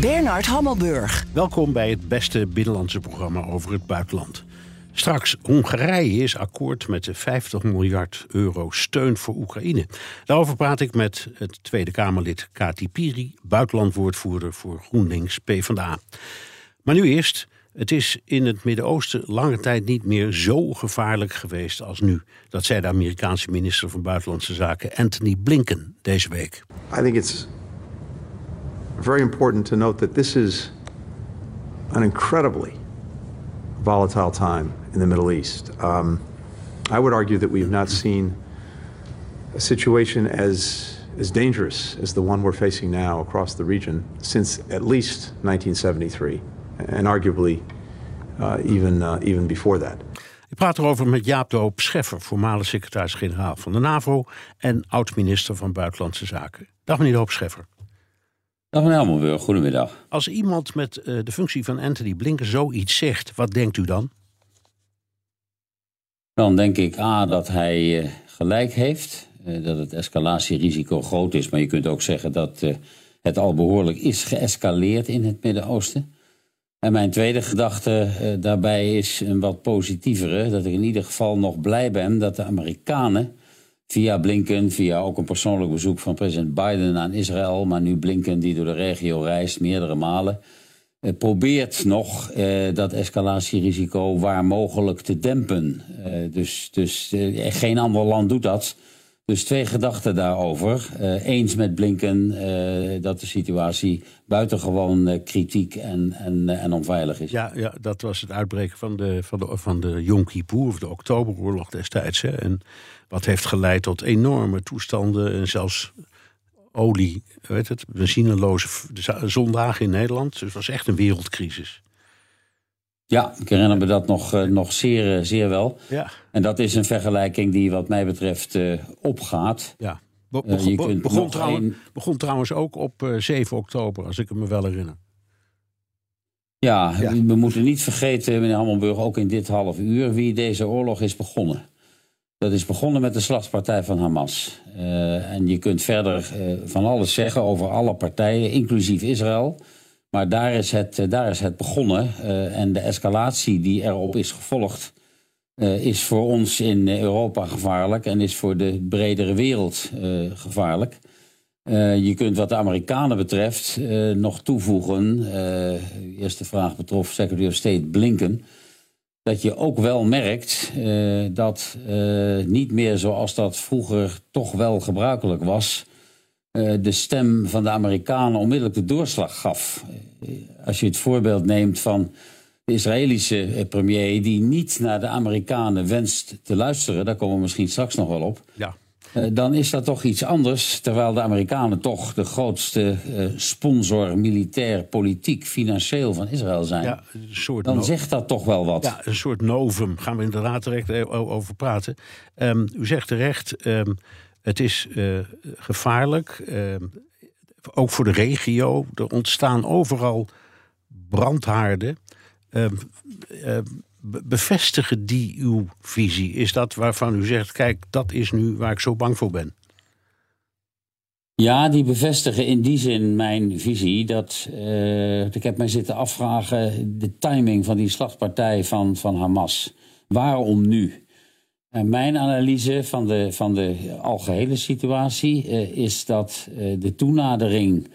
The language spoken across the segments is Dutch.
Bernard Hammelburg. Welkom bij het beste binnenlandse programma over het buitenland. Straks, Hongarije is akkoord met de 50 miljard euro steun voor Oekraïne. Daarover praat ik met het Tweede Kamerlid Kati Piri, buitenlandwoordvoerder voor GroenLinks PvdA. Maar nu eerst, het is in het Midden-Oosten lange tijd niet meer zo gevaarlijk geweest als nu. Dat zei de Amerikaanse minister van Buitenlandse Zaken Anthony Blinken deze week. I think it's very important to note that this is an incredibly volatile time in the Middle East. Um, I would argue that we have not seen a situation as as dangerous as the one we're facing now across the region since at least 1973, and arguably uh, even uh, even before that. Ik praat erover met Jaap de Hoop Scheffer, voormalig secretaris-generaal van de NAVO en oud-minister van Buitenlandse Zaken. Dag meneer de Hoop Scheffer. Dag meneer Hammelburg, goedemiddag. Als iemand met uh, de functie van Anthony Blinken zoiets zegt, wat denkt u dan? Dan denk ik A, dat hij uh, gelijk heeft, uh, dat het escalatierisico groot is. Maar je kunt ook zeggen dat het al behoorlijk is geëscaleerd in het Midden-Oosten. En mijn tweede gedachte daarbij is een wat positievere. Dat ik in ieder geval nog blij ben dat de Amerikanen via Blinken, via ook een persoonlijk bezoek van president Biden aan Israël, maar nu Blinken die door de regio reist meerdere malen, eh, probeert nog eh, dat escalatierisico waar mogelijk te dempen. Eh, dus dus eh, geen ander land doet dat. Dus twee gedachten daarover. Uh, eens met Blinken uh, dat de situatie buitengewoon kritiek en, en, en onveilig is. Ja, ja, dat was het uitbreken van de, van de, van de Yom of de Oktoberoorlog destijds. Hè. En wat heeft geleid tot enorme toestanden en zelfs olie, weet het, benzineloze zondagen in Nederland. Dus het was echt een wereldcrisis. Ja, ik herinner me dat nog, uh, nog zeer, uh, zeer wel. Ja. En dat is een vergelijking die wat mij betreft uh, opgaat. Ja. Be begon, be begon, trouwens, een... begon, trouwens, ook op 7 oktober, als ik me wel herinner. Ja, ja, we moeten niet vergeten, meneer Hammelburg, ook in dit half uur, wie deze oorlog is begonnen. Dat is begonnen met de slagpartij van Hamas. en je kunt verder van alles zeggen over alle partijen, inclusief Israël. Maar daar is het, daar is het begonnen. En de escalatie die erop is gevolgd, is voor ons in Europa gevaarlijk en is voor de bredere wereld gevaarlijk. je kunt wat de Amerikanen betreft nog toevoegen. eerste vraag betrof Secretary of State Blinken. Dat je ook wel merkt dat niet meer zoals dat vroeger toch wel gebruikelijk was uh, de stem van de Amerikanen onmiddellijk de doorslag gaf. Als je het voorbeeld neemt van de Israëlische premier, die niet naar de Amerikanen wenst te luisteren, daar komen we misschien straks nog wel op. Ja. Dan is dat toch iets anders, terwijl de Amerikanen toch de grootste sponsor, militair, politiek, financieel van Israël zijn. Ja, een soort dan zegt dat toch wel wat. Ja, een soort novum. Gaan we inderdaad direct over praten. Um, u zegt terecht. Um, het is uh, gevaarlijk, uh, ook voor de regio. Er ontstaan overal brandhaarden. Uh, bevestigen die uw visie? Is dat waarvan u zegt, kijk, dat is nu waar ik zo bang voor ben? Ja, die bevestigen in die zin mijn visie. Dat, uh, ik heb mij zitten afvragen de timing van die slagpartij van, van Hamas. Waarom nu? En mijn analyse van de, van de algehele situatie uh, is dat uh, de toenadering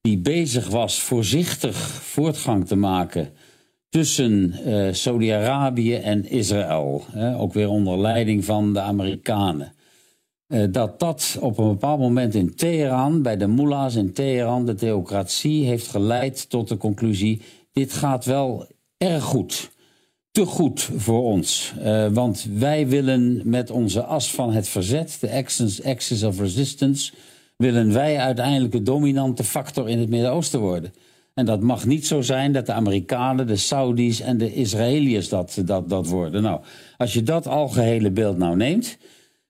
die bezig was voorzichtig voortgang te maken tussen uh, Saudi-Arabië en Israël, ook weer onder leiding van de Amerikanen, dat dat op een bepaald moment in Teheran, bij de mullahs in Teheran, de theocratie, heeft geleid tot de conclusie: dit gaat wel erg goed te goed voor ons. Uh, want wij willen met onze as van het verzet, de axis, axis of resistance, willen wij uiteindelijk de dominante factor in het Midden-Oosten worden. En dat mag niet zo zijn dat de Amerikanen, de Saudis en de Israëliërs dat, dat, dat worden. Nou, als je dat algehele beeld nou neemt,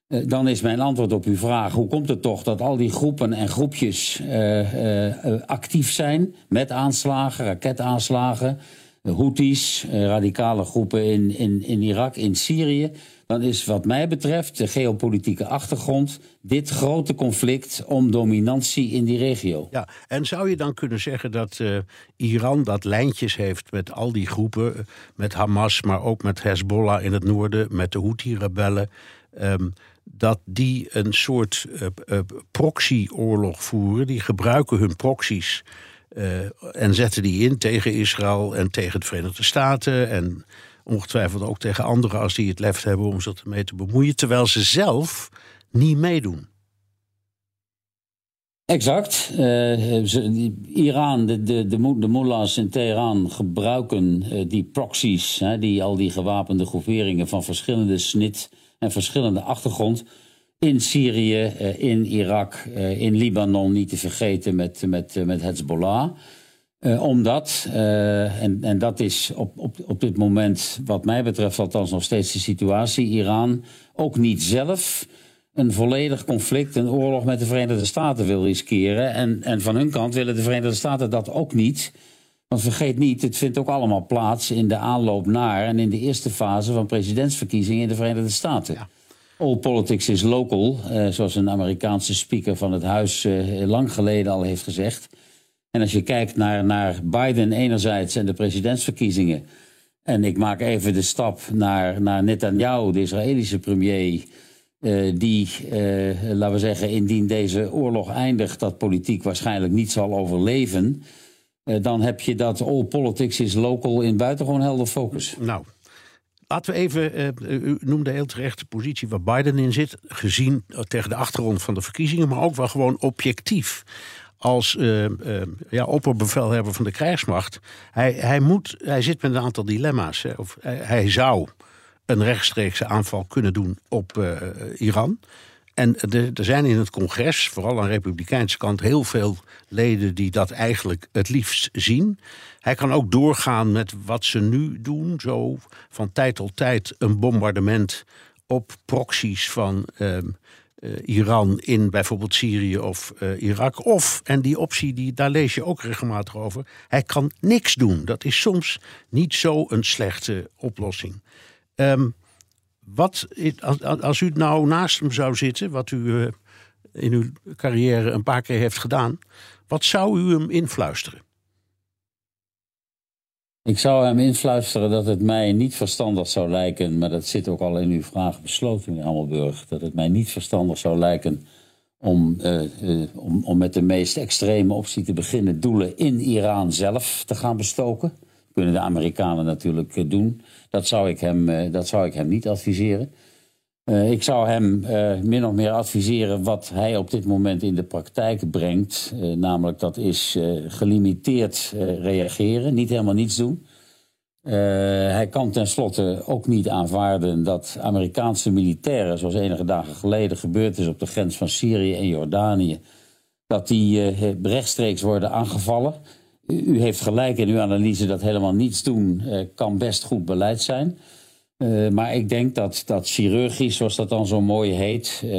eh, dan is mijn antwoord op uw vraag: hoe komt het toch dat al die groepen en groepjes uh, uh, actief zijn met aanslagen, raketaanslagen, Houthis, radicale groepen in, in, in Irak, in Syrië? Dan is wat mij betreft de geopolitieke achtergrond dit grote conflict om dominantie in die regio. Ja, en zou je dan kunnen zeggen dat Iran dat lijntjes heeft met al die groepen, met Hamas, maar ook met Hezbollah in het noorden, met de Houthi-rebellen? Um, dat die een soort uh, proxyoorlog voeren. Die gebruiken hun proxies en zetten die in tegen Israël en tegen de Verenigde Staten. En ongetwijfeld ook tegen anderen als die het lef hebben om zich ermee te bemoeien. Terwijl ze zelf niet meedoen. Exact. Iran, de, de, de, de mullahs in Teheran gebruiken die proxies, die, al die gewapende groeperingen van verschillende snit en verschillende achtergrond. In Syrië, eh, in Irak, eh, in Libanon, niet te vergeten met, met, eh, met Hezbollah. Omdat, en, en dat is op, op, op dit moment, wat mij betreft, althans nog steeds de situatie, Iran ook niet zelf een volledig conflict, een oorlog met de Verenigde Staten wil riskeren. En, en van hun kant willen de Verenigde Staten dat ook niet. Want vergeet niet, het vindt ook allemaal plaats in de aanloop naar en in de eerste fase van presidentsverkiezingen in de Verenigde Staten. Ja. All politics is local, eh, zoals een Amerikaanse speaker van het huis eh, lang geleden al heeft gezegd. En als je kijkt naar, naar Biden enerzijds en de presidentsverkiezingen. En ik maak even de stap naar, naar Netanyahu, de Israëlische premier. Uh, die, uh, laten we zeggen, indien deze oorlog eindigt, dat politiek waarschijnlijk niet zal overleven. Eh, dan heb je dat all politics is local in buitengewoon helder focus. Nou, laten we even, u noemde heel terecht de positie waar Biden in zit, gezien tegen de achtergrond van de verkiezingen, maar ook wel gewoon objectief. Als uh, ja, opperbevelhebber van de krijgsmacht. Hij, hij, moet, hij zit met een aantal dilemma's. Hè. Of, hij, zou een rechtstreekse aanval kunnen doen op Iran. En er zijn in het congres, vooral aan de Republikeinse kant, heel veel leden die dat eigenlijk het liefst zien. Hij kan ook doorgaan met wat ze nu doen, zo van tijd tot tijd een bombardement op proxies van uh, Iran in bijvoorbeeld Syrië of uh, Irak. Of, en die optie, die, daar lees je ook regelmatig over, hij kan niks doen. Dat is soms niet zo een slechte oplossing. Um, wat, als u nou naast hem zou zitten, wat u eh, in uw carrière een paar keer heeft gedaan, wat zou u hem influisteren? Ik zou hem influisteren dat het mij niet verstandig zou lijken, maar dat zit ook al in uw vraag besloten, meneer Hammelburg, dat het mij niet verstandig zou lijken om, uh, uh, om, om met de meest extreme optie te beginnen, doelen in Iran zelf te gaan bestoken kunnen de Amerikanen natuurlijk eh, doen. Dat zou ik hem, eh, dat zou ik hem niet adviseren. Uh, ik zou hem uh, min of meer adviseren wat hij op dit moment in de praktijk brengt. Uh, namelijk dat is gelimiteerd reageren, niet helemaal niets doen. hij kan tenslotte ook niet aanvaarden dat Amerikaanse militairen, zoals enige dagen geleden gebeurd is op de grens van Syrië en Jordanië, dat die rechtstreeks worden aangevallen. U heeft gelijk in uw analyse dat helemaal niets doen kan best goed beleid zijn. Uh, maar ik denk dat, dat chirurgisch, zoals dat dan zo mooi heet, uh,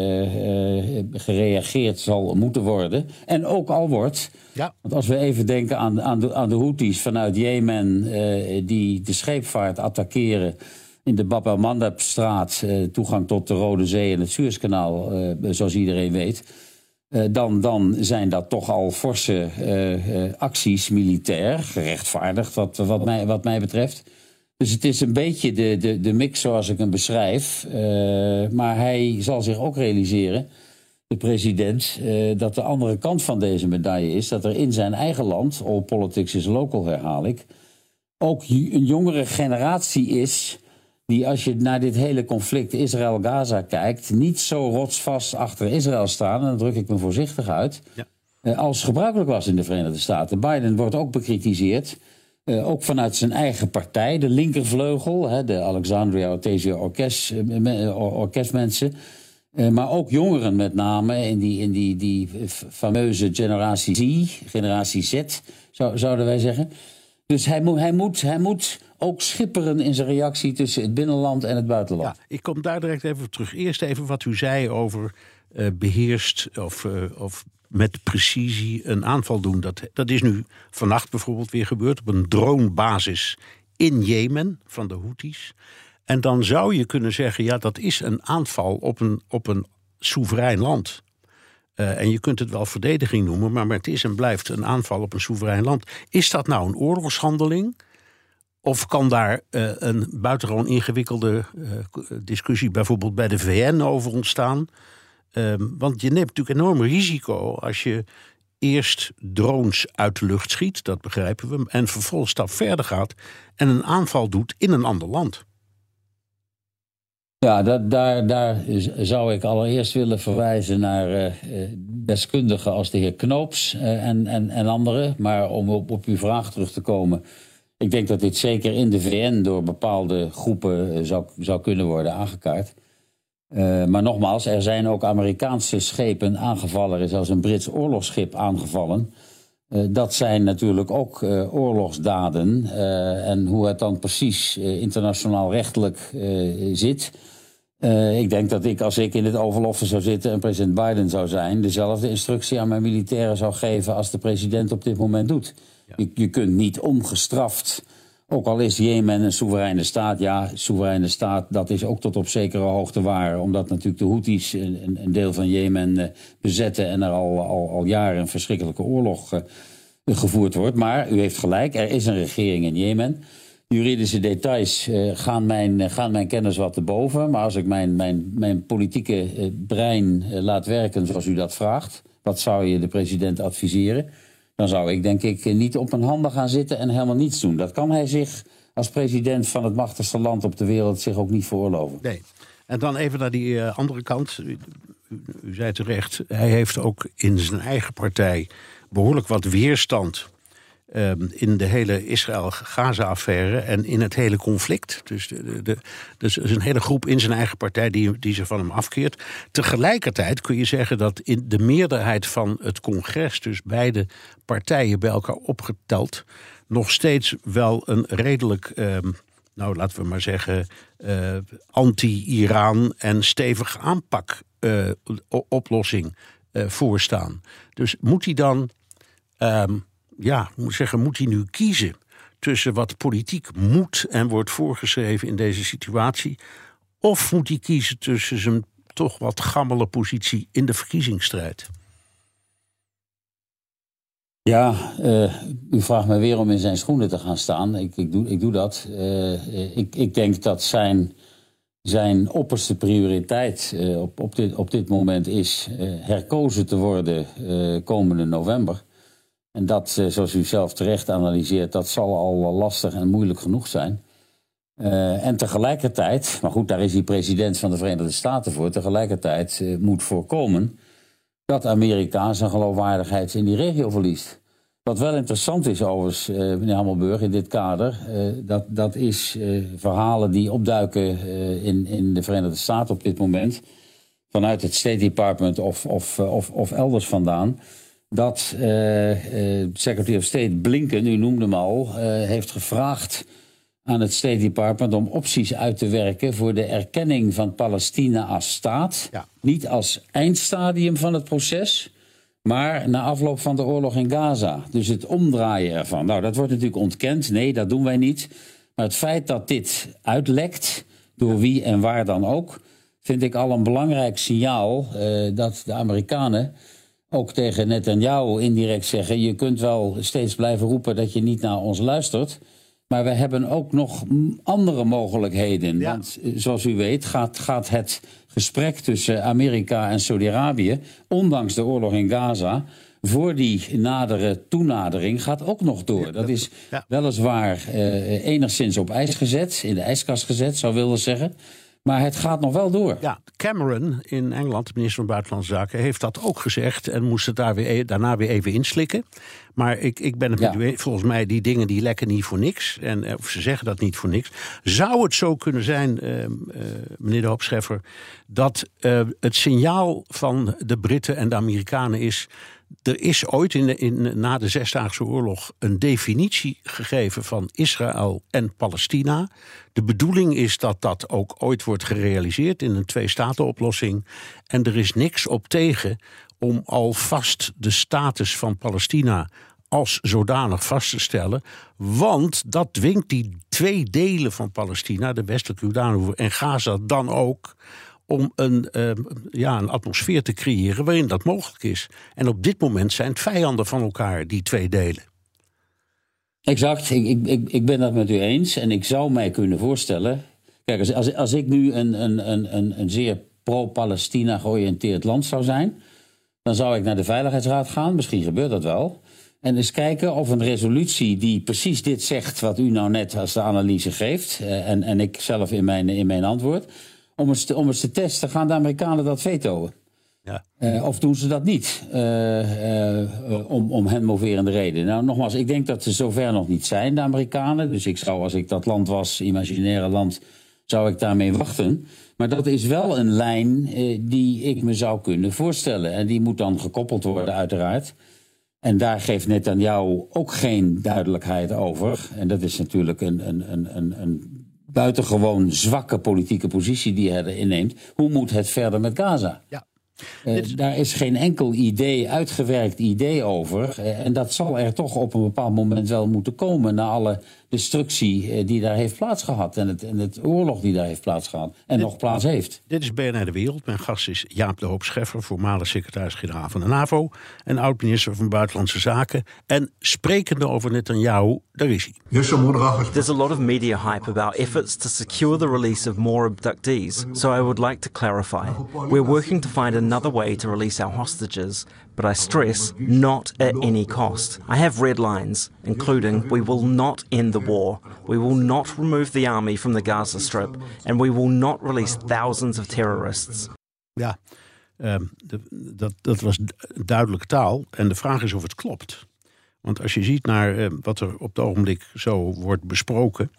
gereageerd zal moeten worden. En ook al wordt. Ja. Want als we even denken aan, aan, de, aan de Houthis vanuit Jemen, die de scheepvaart attackeren in de Bab el-Mandeb-straat, toegang tot de Rode Zee en het Suezkanaal, zoals iedereen weet. Dan, dan zijn dat toch al forse acties militair, gerechtvaardigd wat, wat, mij, wat mij betreft. Dus het is een beetje de, de, de mix zoals ik hem beschrijf. maar hij zal zich ook realiseren, de president, dat de andere kant van deze medaille is dat er in zijn eigen land, all politics is local herhaal ik, ook een jongere generatie is die als je naar dit hele conflict Israël-Gaza kijkt, niet zo rotsvast achter Israël staan, en dan druk ik me voorzichtig uit, ja. Eh, als gebruikelijk was in de Verenigde Staten. Biden wordt ook bekritiseerd. Uh, ook vanuit zijn eigen partij, de linkervleugel, hè, de Alexandria Ortesio orkest, uh, orkestmensen. maar ook jongeren met name, in die, in die, die fameuze generatie Z, generatie Z, zou, zouden wij zeggen. Dus hij moet, hij, moet, hij moet ook schipperen in zijn reactie tussen het binnenland en het buitenland. Ja, ik kom daar direct even terug. Eerst even wat u zei over uh, beheerst of, uh, of met precisie een aanval doen. Dat, dat is nu vannacht bijvoorbeeld weer gebeurd op een dronebasis in Jemen van de Houthis. En dan zou je kunnen zeggen, ja, dat is een aanval op een, op een soeverein land. Uh, en je kunt het wel verdediging noemen, maar het is en blijft een aanval op een soeverein land. Is dat nou een oorlogshandeling? Of kan daar een buitengewoon ingewikkelde discussie bijvoorbeeld bij de VN over ontstaan? Ehm, want je neemt natuurlijk enorm risico als je eerst drones uit de lucht schiet, dat begrijpen we, en vervolgens stap verder gaat en een aanval doet in een ander land. Ja, dat, daar, daar zou ik allereerst willen verwijzen naar uh, deskundigen als de heer Knoops uh, en, en, en anderen. Maar om op, op uw vraag terug te komen. Ik denk dat dit zeker in de VN door bepaalde groepen zou, zou kunnen worden aangekaart. Uh, maar nogmaals, er zijn ook Amerikaanse schepen aangevallen. Er is zelfs een Brits oorlogsschip aangevallen. Uh, dat zijn natuurlijk ook uh, oorlogsdaden. en hoe het dan precies internationaal rechtelijk zit. ik denk dat ik, als ik in het Oval Office zou zitten en president Biden zou zijn, dezelfde instructie aan mijn militairen zou geven als de president op dit moment doet. Ja. Je, je kunt niet ongestraft ook al is Jemen een soevereine staat, ja, soevereine staat, dat is ook tot op zekere hoogte waar. Omdat natuurlijk de Houthis een, een deel van Jemen uh, bezetten en er al, al, al jaren een verschrikkelijke oorlog uh, gevoerd wordt. Maar u heeft gelijk, er is een regering in Jemen. Juridische details uh, gaan, mijn, gaan mijn kennis wat te boven. Maar als ik mijn, mijn, mijn politieke brein laat werken zoals u dat vraagt, wat zou je de president adviseren? Dan zou ik denk ik niet op mijn handen gaan zitten en helemaal niets doen. Dat kan hij zich als president van het machtigste land op de wereld zich ook niet veroorloven. Nee. En dan even naar die uh, andere kant. U, u, zei terecht, hij heeft ook in zijn eigen partij behoorlijk wat weerstand Ehm, in de hele Israël-Gaza-affaire en in het hele conflict. Dus, de, de, dus is een hele groep in zijn eigen partij die, die ze van hem afkeert. Tegelijkertijd kun je zeggen dat in de meerderheid van het congres, dus beide partijen bij elkaar opgeteld, nog steeds wel een redelijk. Um, nou, laten we maar zeggen, uh, anti-Iran en stevig aanpak uh, oplossing uh, voorstaan. Dus moet hij dan um, ja, moet zeggen, moet hij nu kiezen tussen wat politiek moet en wordt voorgeschreven in deze situatie? Of moet hij kiezen tussen zijn toch wat gammele positie in de verkiezingsstrijd? Ja, uh, u vraagt me weer om in zijn schoenen te gaan staan. Ik, ik, doe, ik doe dat. Uh, ik, ik denk dat zijn, zijn opperste prioriteit uh, op, op, dit, op dit moment is herkozen te worden komende november. En dat, eh, zoals u zelf terecht analyseert, dat zal al lastig en moeilijk genoeg zijn. Uh, en tegelijkertijd, maar goed, daar is hij president van de Verenigde Staten voor, tegelijkertijd moet voorkomen dat Amerika zijn geloofwaardigheid in die regio verliest. Wat wel interessant is overigens, uh, meneer Hammelburg, in dit kader, dat, dat is verhalen die opduiken in, in de Verenigde Staten op dit moment, vanuit het State Department of, of, of, of elders vandaan dat uh, uh, Secretary of State Blinken, u noemde hem al, uh, heeft gevraagd aan het State Department om opties uit te werken voor de erkenning van Palestina als staat. Ja. Niet als eindstadium van het proces, maar na afloop van de oorlog in Gaza. Dus het omdraaien ervan. Nou, dat wordt natuurlijk ontkend. Nee, dat doen wij niet. Maar het feit dat dit uitlekt, door wie en waar dan ook, vind ik al een belangrijk signaal dat de Amerikanen ook tegen Netanyahu indirect zeggen: je kunt wel steeds blijven roepen dat je niet naar ons luistert. Maar we hebben ook nog andere mogelijkheden. Want eh, zoals u weet gaat, gaat het gesprek tussen Amerika en Saudi-Arabië, ondanks de oorlog in Gaza, voor die nadere toenadering gaat ook nog door. Dat is weliswaar eh, enigszins op ijs gezet, in de ijskast gezet, zou willen zeggen. Maar het gaat nog wel door. Ja, Cameron in Engeland, de minister van Buitenlandse Zaken, heeft dat ook gezegd en moest het daar weer, e- daarna weer even inslikken. Maar ik, ik ben het Ja. met u eens. volgens mij die dingen die lekken niet voor niks. En, eh, of ze zeggen dat niet voor niks. Zou het zo kunnen zijn, eh, eh, meneer de Hoop Scheffer, dat eh, het signaal van de Britten en de Amerikanen is. Er is ooit in in, na de Zesdaagse Oorlog een definitie gegeven van Israël en Palestina. De bedoeling is dat dat ook ooit wordt gerealiseerd in een twee-staten-oplossing. En er is niks op tegen om alvast de status van Palestina als zodanig vast te stellen. Want dat dwingt die twee delen van Palestina, de westelijke Jordaanoever en Gaza, dan ook om een, eh, ja, een atmosfeer te creëren waarin dat mogelijk is. En op dit moment zijn het vijanden van elkaar, die twee delen. Exact, ik, ik, ik, ik ben dat met u eens. En ik zou mij kunnen voorstellen. Kijk, als, als, als ik nu een, een, een, een, een zeer pro-Palestina georiënteerd land zou zijn. dan zou ik naar de Veiligheidsraad gaan. Misschien gebeurt dat wel. En eens kijken of een resolutie die precies dit zegt. wat u nou net als de analyse geeft. eh, en, en ik zelf in mijn, in mijn antwoord. Om eens, te, om te testen, gaan de Amerikanen dat vetoen? Ja. Eh, of doen ze dat niet? eh, eh, om, om hen moverende reden. Nou, nogmaals, ik denk dat ze zover nog niet zijn, de Amerikanen. Dus ik zou, als ik dat land was, imaginaire land, zou ik daarmee wachten. Maar dat is wel een lijn die ik me zou kunnen voorstellen. En die moet dan gekoppeld worden, uiteraard. En daar geeft Netanyahu ook geen duidelijkheid over. En dat is natuurlijk een, een, een, een, een buitengewoon zwakke politieke positie die hij erin neemt. Hoe moet het verder met Gaza? Ja. Eh, daar is geen enkel idee, uitgewerkt idee over. Eh, en dat zal er toch op een bepaald moment wel moeten komen. Na alle destructie eh, die daar heeft plaatsgehad. En het, en het oorlog die daar heeft plaatsgehad. En nog plaats heeft. Dit is BNR De Wereld. Mijn gast is Jaap de Hoop Scheffer, voormalig secretaris-generaal van de NAVO. En oud-minister van Buitenlandse Zaken. En sprekende over Netanyahu, daar is hij. There's a lot of media hype about efforts to secure the release of more abductees, so I would like to clarify. We're working to find another way to release our hostages, but I stress not at any cost. I have red lines, including we will not end the war, we will not remove the army from the Gaza Strip, and we will not release thousands of terrorists. Ja, ehm, dat, dat was du- duidelijke taal. En de vraag is of het klopt. Want als je ziet naar eh, wat er op het ogenblik zo wordt besproken.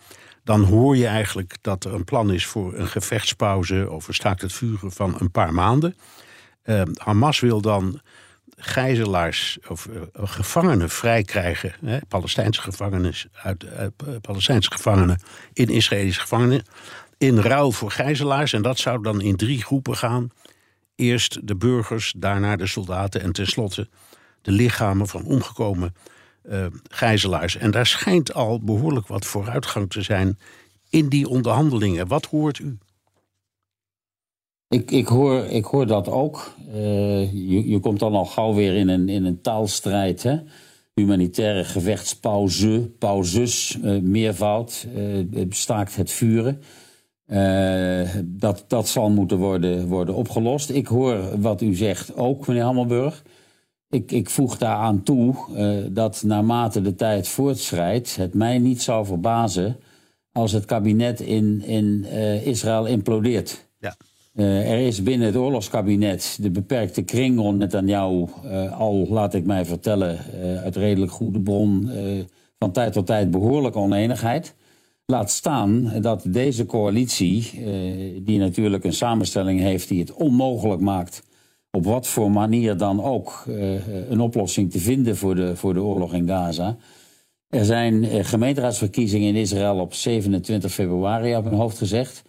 dan hoor je eigenlijk dat er een plan is voor een gevechtspauze. of een staakt het vuren van een paar maanden. Ehm, Hamas wil dan gijzelaars of eh, gevangenen vrijkrijgen. Hè, Palestijnse gevangenen uit, eh, Palestijnse gevangenen in Israëlische gevangenen. In ruil voor gijzelaars. En dat zou dan in drie groepen gaan. Eerst de burgers, daarna de soldaten en tenslotte de lichamen van omgekomen eh, gijzelaars. En daar schijnt al behoorlijk wat vooruitgang te zijn in die onderhandelingen. Wat hoort u? Ik, ik, hoor, ik hoor dat ook. Eh, je, je komt dan al gauw weer in een, in een taalstrijd. Hè? Humanitaire gevechtspauze, pauzes, eh, meervoud, eh, staakt het vuren. Dat, dat zal moeten worden, worden opgelost. Ik hoor wat u zegt ook, meneer Hammelburg. Ik, ik voeg daaraan toe dat naarmate de tijd voortschrijdt, het mij niet zou verbazen als het kabinet in, in Israël implodeert. Ja. Eh, er is binnen het oorlogskabinet de beperkte kring rond Netanyahu eh al, laat ik mij vertellen, eh, uit redelijk goede bron, van tijd tot tijd behoorlijke oneenigheid. Laat staan dat deze coalitie, die natuurlijk een samenstelling heeft die het onmogelijk maakt, op wat voor manier dan ook, een oplossing te vinden voor de, voor de oorlog in Gaza. Er zijn gemeenteraadsverkiezingen in Israël op 27 februari, op mijn hoofd gezegd.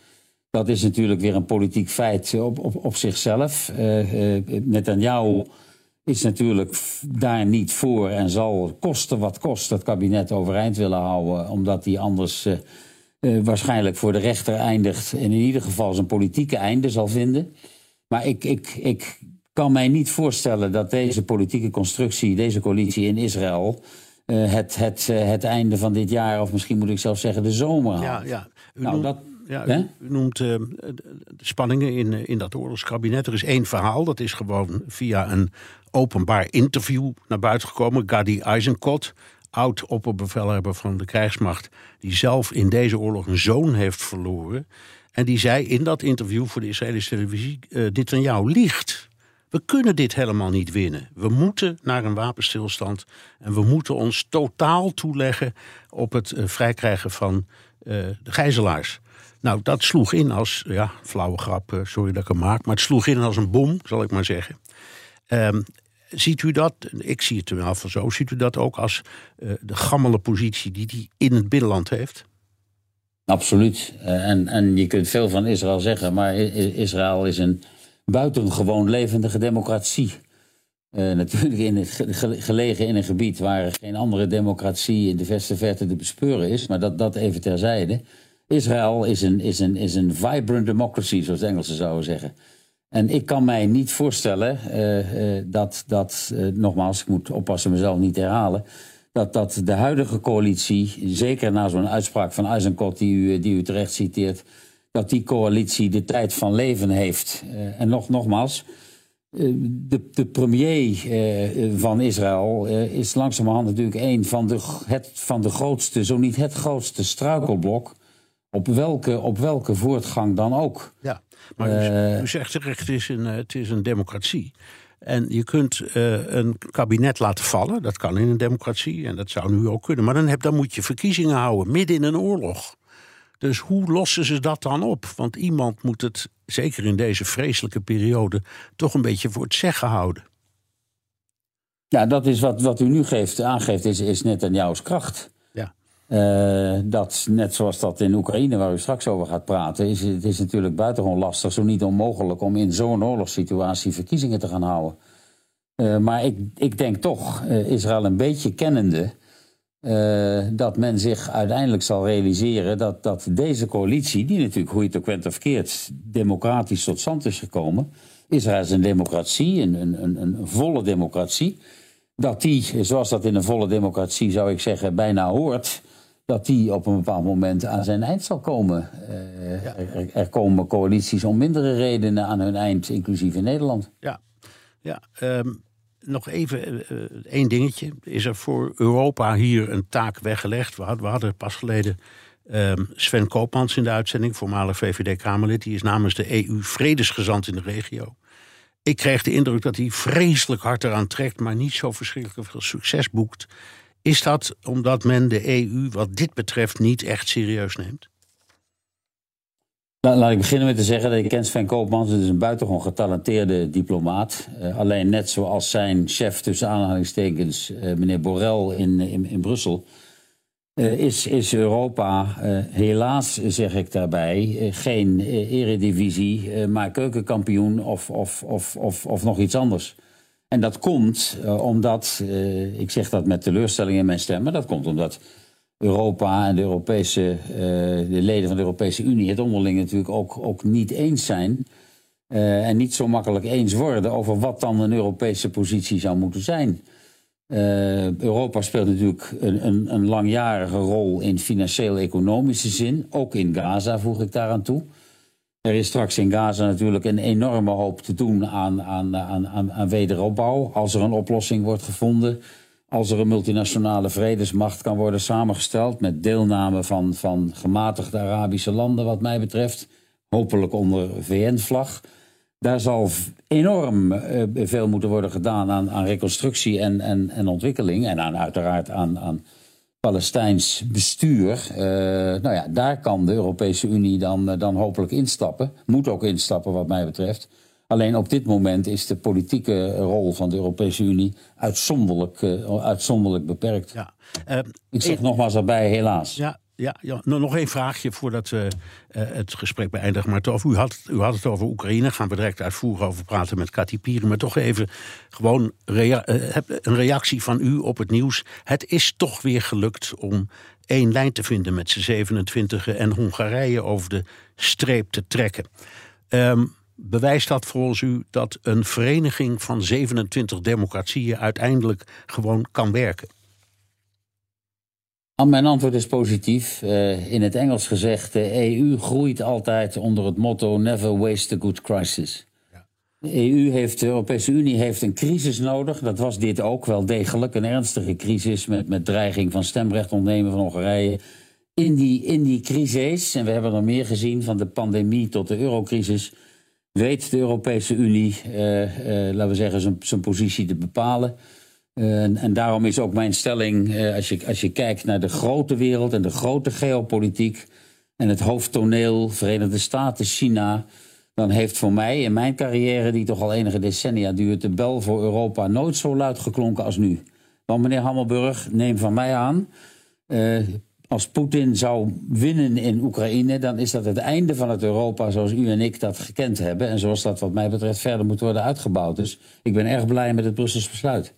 Dat is natuurlijk weer een politiek feit op, op, op zichzelf. Eh, eh, Netanyahu is natuurlijk daar niet voor en zal kosten wat kost het kabinet overeind willen houden, omdat hij anders eh, eh, waarschijnlijk voor de rechter eindigt en in ieder geval zijn politieke einde zal vinden. Maar ik, ik, ik kan mij niet voorstellen dat deze politieke constructie, deze coalitie in Israël, eh, het, het, eh, het einde van dit jaar, of misschien moet ik zelf zeggen de zomer haalt. Ja, ja. U, Nou, noemt, dat- ja, u, noemt eh, de spanningen in, eh, in dat oorlogskabinet. Er is één verhaal, dat is gewoon via een openbaar interview naar buiten gekomen. Gadi Eisenkot, oud-opperbevelhebber van de krijgsmacht... die zelf in deze oorlog een zoon heeft verloren... En die zei in dat interview voor de Israëlische televisie: uh, dit aan jou liegt. We kunnen dit helemaal niet winnen. We moeten naar een wapenstilstand en we moeten ons totaal toeleggen op het uh, vrijkrijgen van uh, de gijzelaars. Nou, dat sloeg in als, ja, flauwe grap, sorry dat ik hem maak, maar het sloeg in als een bom, zal ik maar zeggen. Um, ziet u dat, ik zie het wel van zo, ziet u dat ook als uh, de gammele positie die hij in het binnenland heeft? Absoluut. Uh, en, en je kunt veel van Israël zeggen, maar Israël is een buitengewoon levendige democratie. Natuurlijk in het, gelegen in een gebied waar geen andere democratie in de verste verte te bespeuren is, maar dat, dat even terzijde. Israël is een, is, een, is een vibrant democracy, zoals de Engelsen zouden zeggen. En ik kan mij niet voorstellen uh, uh, dat, dat uh, nogmaals, ik moet oppassen mezelf niet herhalen, dat, dat de huidige coalitie, zeker na zo'n uitspraak van Eisenkot die u, die u terecht citeert, dat die coalitie de tijd van leven heeft. en nog, nogmaals, de, de premier van Israël is langzamerhand natuurlijk een van de, het, van de grootste, zo niet het grootste struikelblok. Op welke, op welke voortgang dan ook. Ja. Maar u, u zegt terecht, het is een, het is een democratie. En je kunt uh, een kabinet laten vallen. Dat kan in een democratie. En dat zou nu ook kunnen. Maar dan, heb, dan moet je verkiezingen houden. Midden in een oorlog. Dus hoe lossen ze dat dan op? Want iemand moet het, zeker in deze vreselijke periode, toch een beetje voor het zeggen houden. Ja, dat is wat, wat u nu geeft, aangeeft, is, is net aan jouw kracht. Uh, dat, net zoals dat in Oekraïne, waar u straks over gaat praten, is het is natuurlijk buitengewoon lastig, zo niet onmogelijk, om in zo'n oorlogssituatie verkiezingen te gaan houden. Uh, maar ik, ik denk toch, uh, Israël een beetje kennende, dat men zich uiteindelijk zal realiseren dat, dat deze coalitie, die natuurlijk, hoe het ook of keert, democratisch tot stand is gekomen. Israël is een democratie, een, een, een volle democratie. Dat die, zoals dat in een volle democratie zou ik zeggen, bijna hoort dat die op een bepaald moment aan zijn eind zal komen. Uh, er, er, komen coalities om mindere redenen aan hun eind, inclusief in Nederland. Ja, ja um, nog even uh, één dingetje. Is er voor Europa hier een taak weggelegd? We hadden, we hadden pas geleden um, Sven Koopmans in de uitzending, voormalig VVD-Kamerlid. Die is namens de EU vredesgezant in de regio. Ik kreeg de indruk dat hij vreselijk hard eraan trekt, maar niet zo verschrikkelijk veel succes boekt. Is dat omdat men de EU wat dit betreft niet echt serieus neemt? Laat ik beginnen met te zeggen dat ik ken Sven Koopmans. Het is een buitengewoon getalenteerde diplomaat. Uh, alleen net zoals zijn chef tussen aanhalingstekens, uh, meneer Borrell in, in, in Brussel... Uh, is, is Europa helaas, zeg ik daarbij, geen eredivisie... maar keukenkampioen of, of, of, of, of nog iets anders. En dat komt omdat, ik zeg dat met teleurstelling in mijn stem, maar dat komt omdat Europa en de, Europese, de leden van de Europese Unie het onderling natuurlijk ook, ook niet eens zijn. en niet zo makkelijk eens worden over wat dan een Europese positie zou moeten zijn. Europa speelt natuurlijk een, een, een langjarige rol in financieel-economische zin, ook in Gaza voeg ik daaraan toe. Er is straks in Gaza natuurlijk een enorme hoop te doen aan, aan, aan, aan wederopbouw. Als er een oplossing wordt gevonden. Als er een multinationale vredesmacht kan worden samengesteld. met deelname van, van gematigde Arabische landen, wat mij betreft. Hopelijk onder VN-vlag. Daar zal enorm uh, veel moeten worden gedaan aan, aan reconstructie en, en, en ontwikkeling. En aan, uiteraard aan, aan Palestijns bestuur. Uh, nou ja, daar kan de Europese Unie dan, uh, dan hopelijk instappen. Moet ook instappen, wat mij betreft. Alleen op dit moment is de politieke rol van de Europese Unie uitzonderlijk, uh, uitzonderlijk beperkt. Ja. Ik zeg nogmaals erbij, helaas. Ja, ja, ja, nog één vraagje voordat we uh, het gesprek beëindigen. Maar toch, u had, u had het over Oekraïne. Gaan we direct uitvoerig over praten met Pieren. Maar toch even gewoon uh, een reactie van u op het nieuws. Het is toch weer gelukt om één lijn te vinden met z'n 27 en Hongarije over de streep te trekken. Um, bewijst dat volgens u dat een vereniging van 27 democratieën uiteindelijk gewoon kan werken? Mijn antwoord is positief. Uh, in het Engels gezegd, de EU groeit altijd onder het motto never waste a good crisis. Ja. De EU heeft, de Europese Unie heeft een crisis nodig. Dat was dit ook wel degelijk. Een ernstige crisis met, met dreiging van stemrecht ontnemen van Hongarije. in die, in die crisis, en we hebben er meer gezien van de pandemie tot de eurocrisis, weet de Europese Unie, eh, eh, laten we zeggen, zijn positie te bepalen. Uh, en, en, daarom is ook mijn stelling, uh, als, je, als je kijkt naar de grote wereld en de grote geopolitiek en het hoofdtoneel, Verenigde Staten, China, dan heeft voor mij in mijn carrière, die toch al enige decennia duurt, de bel voor Europa nooit zo luid geklonken als nu. Want meneer Hammelburg, neem van mij aan, uh, als Poetin zou winnen in Oekraïne, dan is dat het einde van het Europa zoals u en ik dat gekend hebben. En zoals dat wat mij betreft verder moet worden uitgebouwd. Dus ik ben erg blij met het Brussels besluit.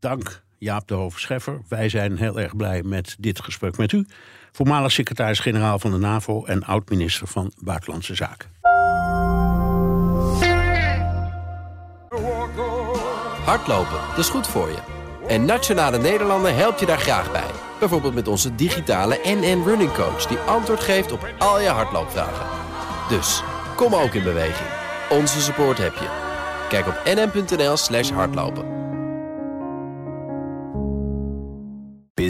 Dank Jaap de Hoofdscheffer. Wij zijn heel erg blij met dit gesprek met u. Voormalig secretaris-generaal van de NAVO en oud-minister van Buitenlandse Zaken. Hardlopen, dat is goed voor je. En Nationale Nederlanden helpt je daar graag bij. Bijvoorbeeld met onze digitale NN Running Coach... die antwoord geeft op al je hardloopvragen. Dus, kom ook in beweging. Onze support heb je. Kijk op nn.nl slash hardlopen.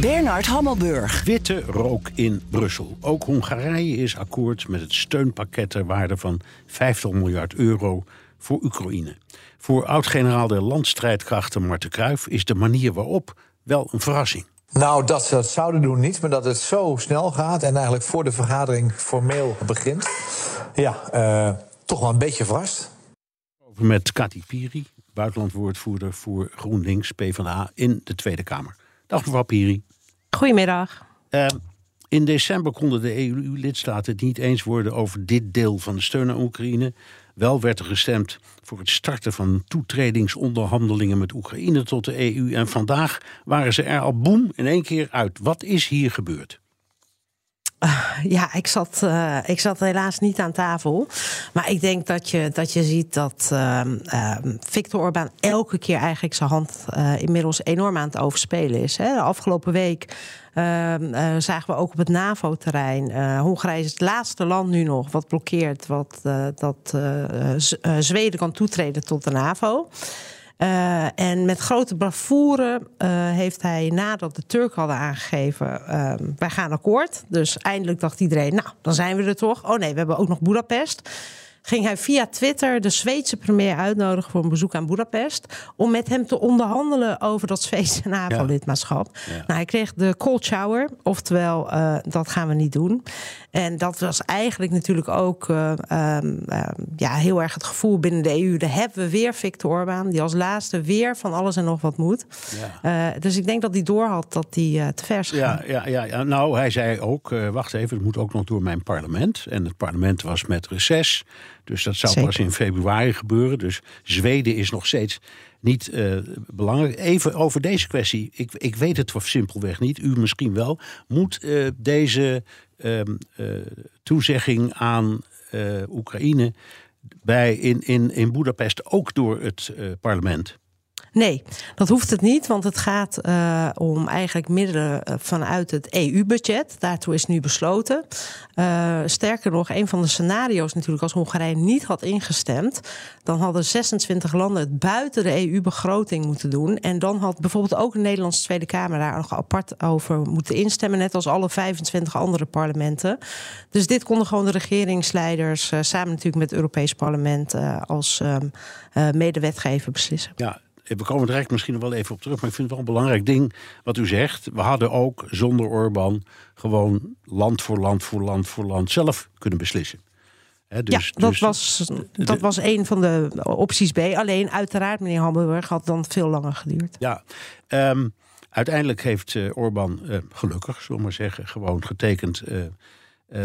Bernard Hammelburg. Witte rook in Brussel. Ook Hongarije is akkoord met het steunpakket ter waarde van 50 miljard euro voor Oekraïne. Voor oud-generaal der landstrijdkrachten Marten Kruijf is de manier waarop wel een verrassing. Nou, dat ze dat zouden doen niet, maar dat het zo snel gaat en eigenlijk voor de vergadering formeel begint. Ja, uh, toch wel een beetje verrast. Over met Kati Piri, buitenlandwoordvoerder voor GroenLinks PvdA in de Tweede Kamer. Dag mevrouw Piri. Goedemiddag. Uh, in december konden de EU-lidstaten het niet eens worden over dit deel van de steun aan Oekraïne. Wel werd er gestemd voor het starten van toetredingsonderhandelingen met Oekraïne tot de EU. En vandaag waren ze er al boem in één keer uit. Wat is hier gebeurd? Ja, ik zat, uh, ik zat helaas niet aan tafel. Maar ik denk dat je, dat je ziet dat uh, uh, Viktor Orbán elke keer eigenlijk zijn hand uh, inmiddels enorm aan het overspelen is. Hè. De afgelopen week ehm, zagen we ook op het NAVO-terrein. Hongarije is het laatste land nu nog wat blokkeert wat, dat Zweden kan toetreden tot de NAVO. Uh, en met grote bravoure uh, heeft hij, nadat de Turken hadden aangegeven, uh, wij gaan akkoord. Dus eindelijk dacht iedereen, nou, dan zijn we er toch. Oh nee, we hebben ook nog Budapest ging hij via Twitter de Zweedse premier uitnodigen voor een bezoek aan Budapest. Om met hem te onderhandelen over dat Zweedse NAVO-lidmaatschap. Nou, hij kreeg de cold shower, oftewel, uh, dat gaan we niet doen. En dat was eigenlijk natuurlijk ook uh, um, uh, ja, heel erg het gevoel binnen de EU. Daar hebben we weer Viktor Orbán, die als laatste weer van alles en nog wat moet. Ja. dus ik denk dat hij doorhad dat hij te vers ja, ja, ja, ja, nou, hij zei ook, wacht even, het moet ook nog door mijn parlement. En het parlement was met reces. Dus dat zou pas in februari gebeuren. Dus Zweden is nog steeds niet uh, belangrijk. Even over deze kwestie. Ik, ik weet het simpelweg niet. U misschien wel. Moet uh, deze uh, toezegging aan Oekraïne bij in, in, in Budapest ook door het parlement? Nee, dat hoeft het niet, want het gaat uh, om eigenlijk middelen eh, vanuit het EU-budget. Daartoe is nu besloten. Uh, sterker nog, een van de scenario's natuurlijk, als Hongarije niet had ingestemd, dan hadden 26 landen het buiten de EU-begroting moeten doen. En dan had bijvoorbeeld ook de Nederlandse Tweede Kamer daar nog apart over moeten instemmen, net als alle 25 andere parlementen. Dus dit konden gewoon de regeringsleiders samen natuurlijk met het Europees Parlement als medewetgever beslissen. Ja, we komen direct misschien wel even op terug, maar ik vind het wel een belangrijk ding wat u zegt. We hadden ook zonder Orbán gewoon land voor land voor land voor land zelf kunnen beslissen. He, dus, ja, dat, dus, was, dat was een van de opties B. Alleen uiteraard, meneer Hamburg, had dan veel langer geduurd. Ja, um, uiteindelijk heeft uh, Orbán uh, gelukkig, zullen we maar zeggen, gewoon getekend uh,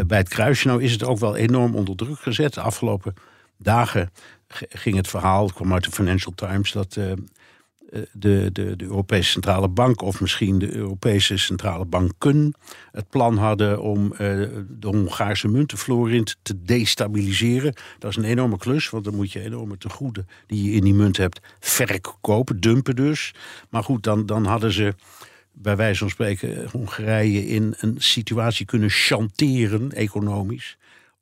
bij het kruisje. Nou is het ook wel enorm onder druk gezet. De afgelopen dagen ging het verhaal, het kwam uit de Financial Times, dat uh, de, de, de Europese Centrale Bank of misschien de Europese Centrale Banken het plan hadden om de Hongaarse muntenflorint te destabiliseren. Dat is een enorme klus, want dan moet je enorme tegoeden die je in die munt hebt verkopen, dumpen dus. Maar goed, dan, dan hadden ze bij wijze van spreken Hongarije in een situatie kunnen chanteren, economisch,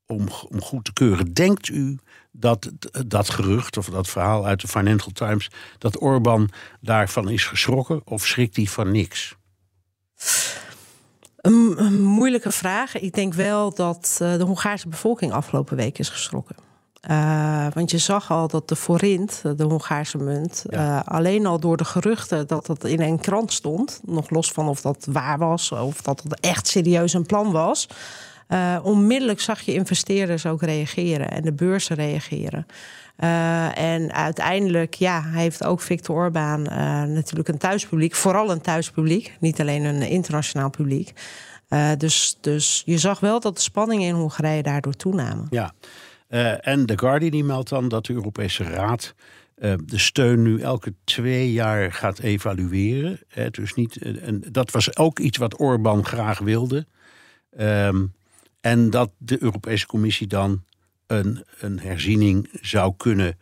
om, om goed te keuren. Denkt u dat dat gerucht of dat verhaal uit de Financial Times, dat Orbán daarvan is geschrokken of schrikt hij van niks? Een, moeilijke vraag. Ik denk wel dat uh, de Hongaarse bevolking afgelopen week is geschrokken. Uh, want je zag al dat de forint, de Hongaarse munt, uh, alleen al door de geruchten dat dat in een krant stond, nog los van of dat waar was of dat het echt serieus een plan was, uh, onmiddellijk zag je investeerders ook reageren en de beurzen reageren. Uh, en uiteindelijk, ja, heeft ook Victor Orbán uh, natuurlijk een thuispubliek, vooral een thuispubliek, niet alleen een internationaal publiek. dus, dus je zag wel dat de spanningen in Hongarije daardoor toenamen. Ja. En The Guardian die meldt dan dat de Europese Raad de steun nu elke twee jaar gaat evalueren. Dus niet, en dat was ook iets wat Orbán graag wilde. Ehm, en dat de Europese Commissie dan een, een herziening zou kunnen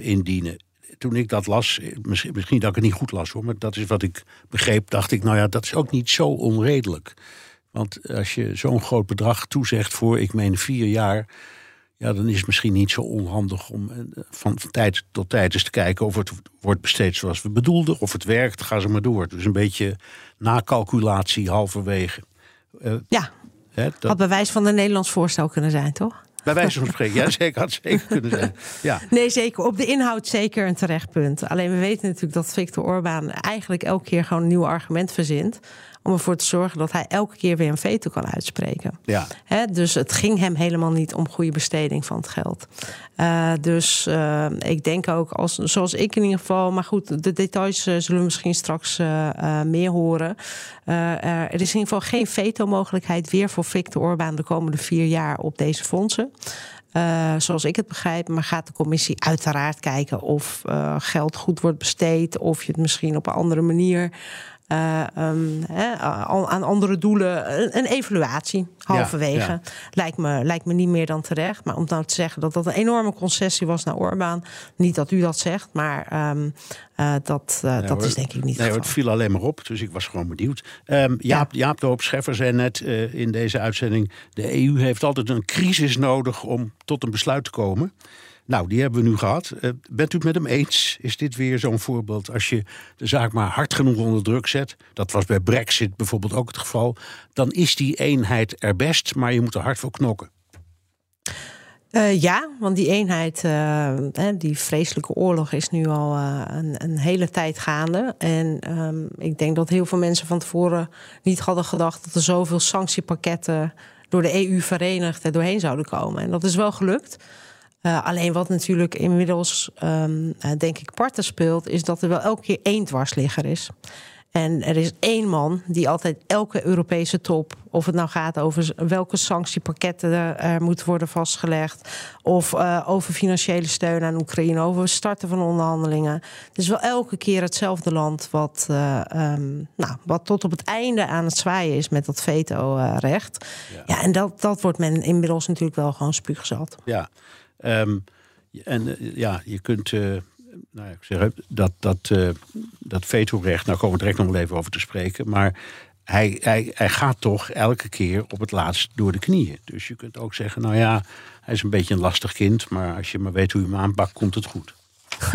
indienen. Toen ik dat las, misschien, misschien dat ik het niet goed las hoor, maar dat is wat ik begreep, dacht ik, nou ja, dat is ook niet zo onredelijk. Want als je zo'n groot bedrag toezegt voor, ik meen, vier jaar ja, dan is het misschien niet zo onhandig om eh, van, van tijd tot tijd eens te kijken of het wordt besteed zoals we bedoelden, of het werkt, ga ze maar door. Dus een beetje nakalculatie halverwege. Uh, ja, hè, dat... had bewijs van een Nederlands voorstel kunnen zijn, toch? Bij wijze van spreken, ja, zeker, had zeker kunnen zijn. Ja. Nee, zeker. Op de inhoud zeker een terecht punt. Alleen we weten natuurlijk dat Victor Orbán eigenlijk elke keer gewoon een nieuw argument verzint om ervoor te zorgen dat hij elke keer weer een veto kan uitspreken. Ja. dus het ging hem helemaal niet om goede besteding van het geld. Uh, dus uh, ik denk ook, als, zoals ik in ieder geval, maar goed, de details uh, zullen we misschien straks meer horen. er is in ieder geval geen veto-mogelijkheid weer voor Victor Orbán de komende vier jaar op deze fondsen. Uh, zoals ik het begrijp. Maar gaat de commissie uiteraard kijken of uh, geld goed wordt besteed. Of je het misschien op een andere manier uh, um, aan andere doelen. Een, evaluatie halverwege. Lijkt, me, lijkt me niet meer dan terecht. Maar om nou te zeggen dat dat een enorme concessie was naar Orbán. Niet dat u dat zegt, maar um, uh, dat, uh, dat is denk ik niet nee, Het viel alleen maar op, dus ik was gewoon benieuwd. Um, Jaap, ja. Jaap de Hoop Scheffer zei net in deze uitzending... de EU heeft altijd een crisis nodig om tot een besluit te komen... Nou, die hebben we nu gehad. Uh, bent u het met hem eens? Is dit weer zo'n voorbeeld? Als je de zaak maar hard genoeg onder druk zet, dat was bij Brexit bijvoorbeeld ook het geval, dan is die eenheid er best, maar je moet er hard voor knokken. Uh, ja, want die eenheid, uh, die vreselijke oorlog is nu al een, een, hele tijd gaande. En um, ik denk dat heel veel mensen van tevoren niet hadden gedacht dat er zoveel sanctiepakketten door de EU verenigd er doorheen zouden komen. En dat is wel gelukt. Uh, alleen wat natuurlijk inmiddels, um, uh, denk ik, parten speelt, is dat er wel elke keer één dwarsligger is. En er is één man die altijd elke Europese top, of het nou gaat over welke sanctiepakketten er moeten worden vastgelegd, of uh, over financiële steun aan Oekraïne, over het starten van onderhandelingen. Het is wel elke keer hetzelfde land wat, uh, um, nou, wat tot op het einde aan het zwaaien is met dat veto-recht. Ja. ja, en dat, dat wordt men inmiddels natuurlijk wel gewoon spuugzat. Ja. Um, en uh, ja, je kunt. Uh, nou ik zeg, dat, dat, uh, dat vetorecht, nou komen we direct nog wel even over te spreken. Maar hij, hij, hij gaat toch elke keer op het laatst door de knieën. Dus je kunt ook zeggen, nou ja, hij is een beetje een lastig kind. Maar als je maar weet hoe je hem aanpakt, komt het goed.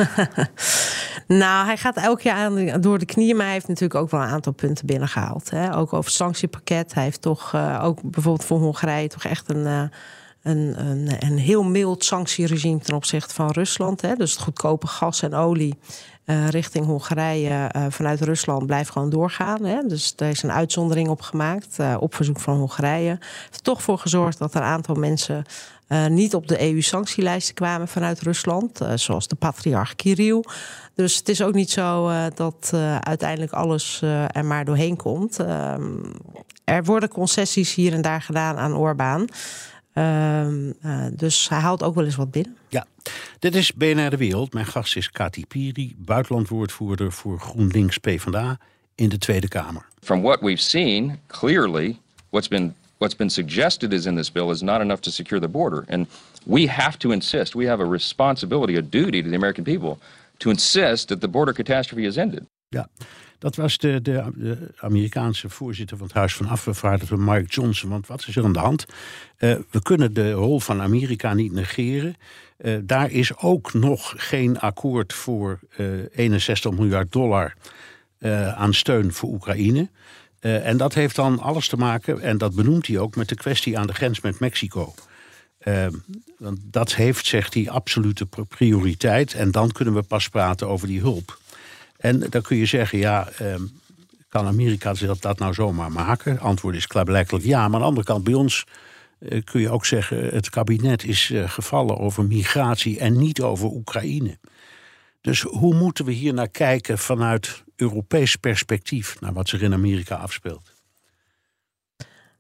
nou, hij gaat keer aan, door de knieën, maar hij heeft natuurlijk ook wel een aantal punten binnengehaald. Hè? Ook over het sanctiepakket. Hij heeft toch ook bijvoorbeeld voor Hongarije toch echt een. Een, een, een heel mild sanctieregime ten opzichte van Rusland. Hè. Dus het goedkope gas en olie uh, richting Hongarije uh, vanuit Rusland blijft gewoon doorgaan. Hè. Dus daar is een uitzondering op gemaakt, uh, op verzoek van Hongarije. Heeft er toch voor gezorgd dat er een aantal mensen niet op de EU-sanctielijsten kwamen vanuit Rusland, zoals de patriarch Kirill. Dus het is ook niet zo dat uiteindelijk alles er maar doorheen komt. Ehm, er worden concessies hier en daar gedaan aan Orbán. Ehm, uh, dus hij houdt ook wel eens wat binnen. Ja, dit is BNR De Wereld. Mijn gast is Kati Piri, buitenlandwoordvoerder voor GroenLinks PvdA in de Tweede Kamer. From what we've seen, clearly what's been what's been suggested is in this bill is not enough to secure the border. And we have to insist, we have a responsibility, a duty to the American people to insist that the border catastrophe is ended. Ja, dat was de, de, Amerikaanse voorzitter van het Huis van Afgevaardigden, Mike Johnson. Want wat is er aan de hand? Uh, we kunnen de rol van Amerika niet negeren. Uh, daar is ook nog geen akkoord voor uh, eh, 61 miljard dollar aan steun voor Oekraïne. en dat heeft dan alles te maken, en dat benoemt hij ook, met de kwestie aan de grens met Mexico. want dat heeft, zegt hij, absolute prioriteit. En dan kunnen we pas praten over die hulp. En dan kun je zeggen, ja, eh, kan Amerika dat, dat nou zomaar maken? Antwoord is klaarblijkelijk ja. Maar aan de andere kant, bij ons eh, kun je ook zeggen... het kabinet is eh, gevallen over migratie en niet over Oekraïne. Dus hoe moeten we hier naar kijken vanuit Europees perspectief... naar wat zich in Amerika afspeelt?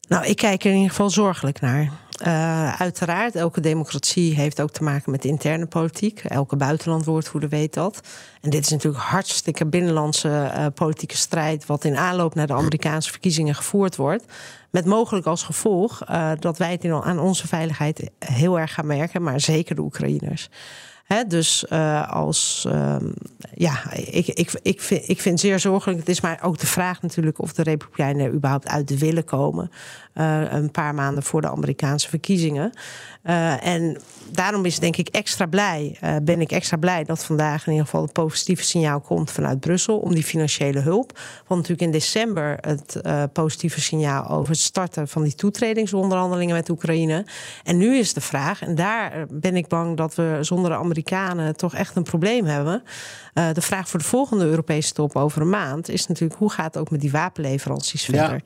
Nou, ik kijk er in ieder geval zorgelijk naar. Uh, uiteraard, elke democratie heeft ook te maken met interne politiek. Elke buitenlandwoordvoerder weet dat. En dit is natuurlijk hartstikke binnenlandse uh, politieke strijd... wat in aanloop naar de Amerikaanse verkiezingen gevoerd wordt. Met mogelijk als gevolg uh, dat wij het aan onze veiligheid heel erg gaan merken... maar zeker de Oekraïners dus uh, als. Uh, ja, ik, ik, ik, vind, ik vind zeer zorgelijk. Het is maar ook de vraag natuurlijk of de Republikeinen er überhaupt uit willen komen. Uh, een paar maanden voor de Amerikaanse verkiezingen. Uh, en daarom is denk ik extra blij, uh, ben ik extra blij dat vandaag in ieder geval het positieve signaal komt vanuit Brussel om die financiële hulp. Want natuurlijk in december het uh, positieve signaal over het starten van die toetredingsonderhandelingen met Oekraïne. En nu is de vraag, en daar ben ik bang dat we zonder de Amerikanen toch echt een probleem hebben. de vraag voor de volgende Europese top over een maand is natuurlijk hoe gaat het ook met die wapenleveranties verder.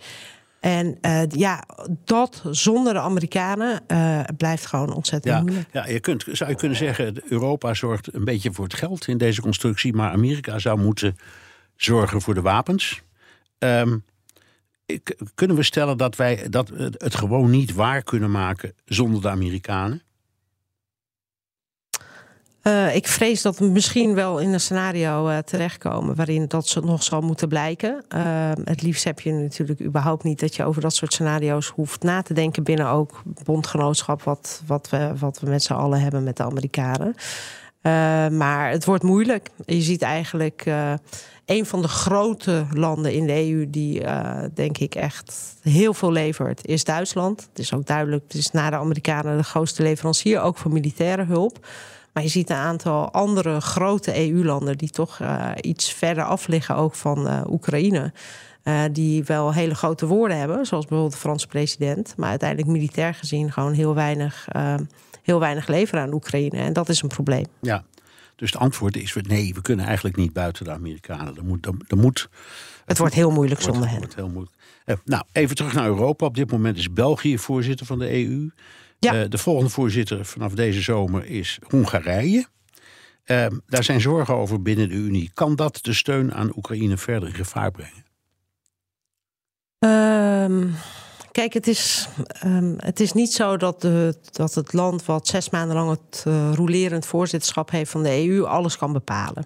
En uh, ja, dat zonder de Amerikanen uh, blijft gewoon ontzettend ja, moeilijk. Ja, je kunt, zou je kunnen zeggen, Europa zorgt een beetje voor het geld in deze constructie, maar Amerika zou moeten zorgen voor de wapens. Um, kunnen we stellen dat wij dat het gewoon niet waar kunnen maken zonder de Amerikanen? Uh, ik vrees dat we misschien wel in een scenario uh, terechtkomen waarin dat nog zal moeten blijken. Uh, het liefst heb je natuurlijk überhaupt niet dat je over dat soort scenario's hoeft na te denken binnen ook bondgenootschap, wat, wat, we, wat we met z'n allen hebben met de Amerikanen. maar het wordt moeilijk. Je ziet eigenlijk een van de grote landen in de EU die, denk ik, echt heel veel levert, is Duitsland. Het is ook duidelijk, het is na de Amerikanen de grootste leverancier, ook voor militaire hulp. Maar je ziet een aantal andere grote EU-landen die toch uh, iets verder af liggen, ook van uh, Oekraïne. Uh, die wel hele grote woorden hebben, zoals bijvoorbeeld de Franse president. Maar uiteindelijk militair gezien gewoon heel weinig, heel weinig leveren aan Oekraïne. En dat is een probleem. Ja, dus het antwoord is: nee, we kunnen eigenlijk niet buiten de Amerikanen. Er moet, er, er moet, het wordt heel moeilijk zonder hen. Wordt heel moeilijk. nou, even terug naar Europa. Op dit moment is België voorzitter van de EU. Ja. Uh, de volgende voorzitter vanaf deze zomer is Hongarije. Uh, daar zijn zorgen over binnen de Unie. Kan dat de steun aan Oekraïne verder in gevaar brengen? Um, kijk, het is, um, het is niet zo dat, de, dat het land wat zes maanden lang het uh, rolerend voorzitterschap heeft van de EU alles kan bepalen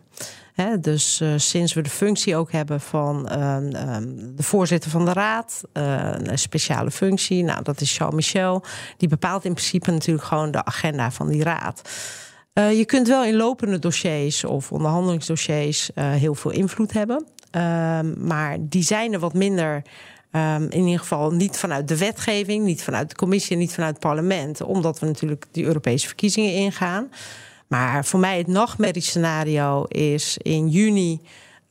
dus uh, sinds we de functie ook hebben van uh, um, de voorzitter van de raad, uh, een speciale functie, nou, dat is Charles Michel, die bepaalt in principe natuurlijk gewoon de agenda van die raad. Uh, je kunt wel in lopende dossiers of onderhandelingsdossiers heel veel invloed hebben, ehm, maar die zijn er wat minder. In ieder geval niet vanuit de wetgeving, niet vanuit de commissie, niet vanuit het parlement, omdat we natuurlijk die Europese verkiezingen ingaan. Maar voor mij het nachtmerriescenario is in juni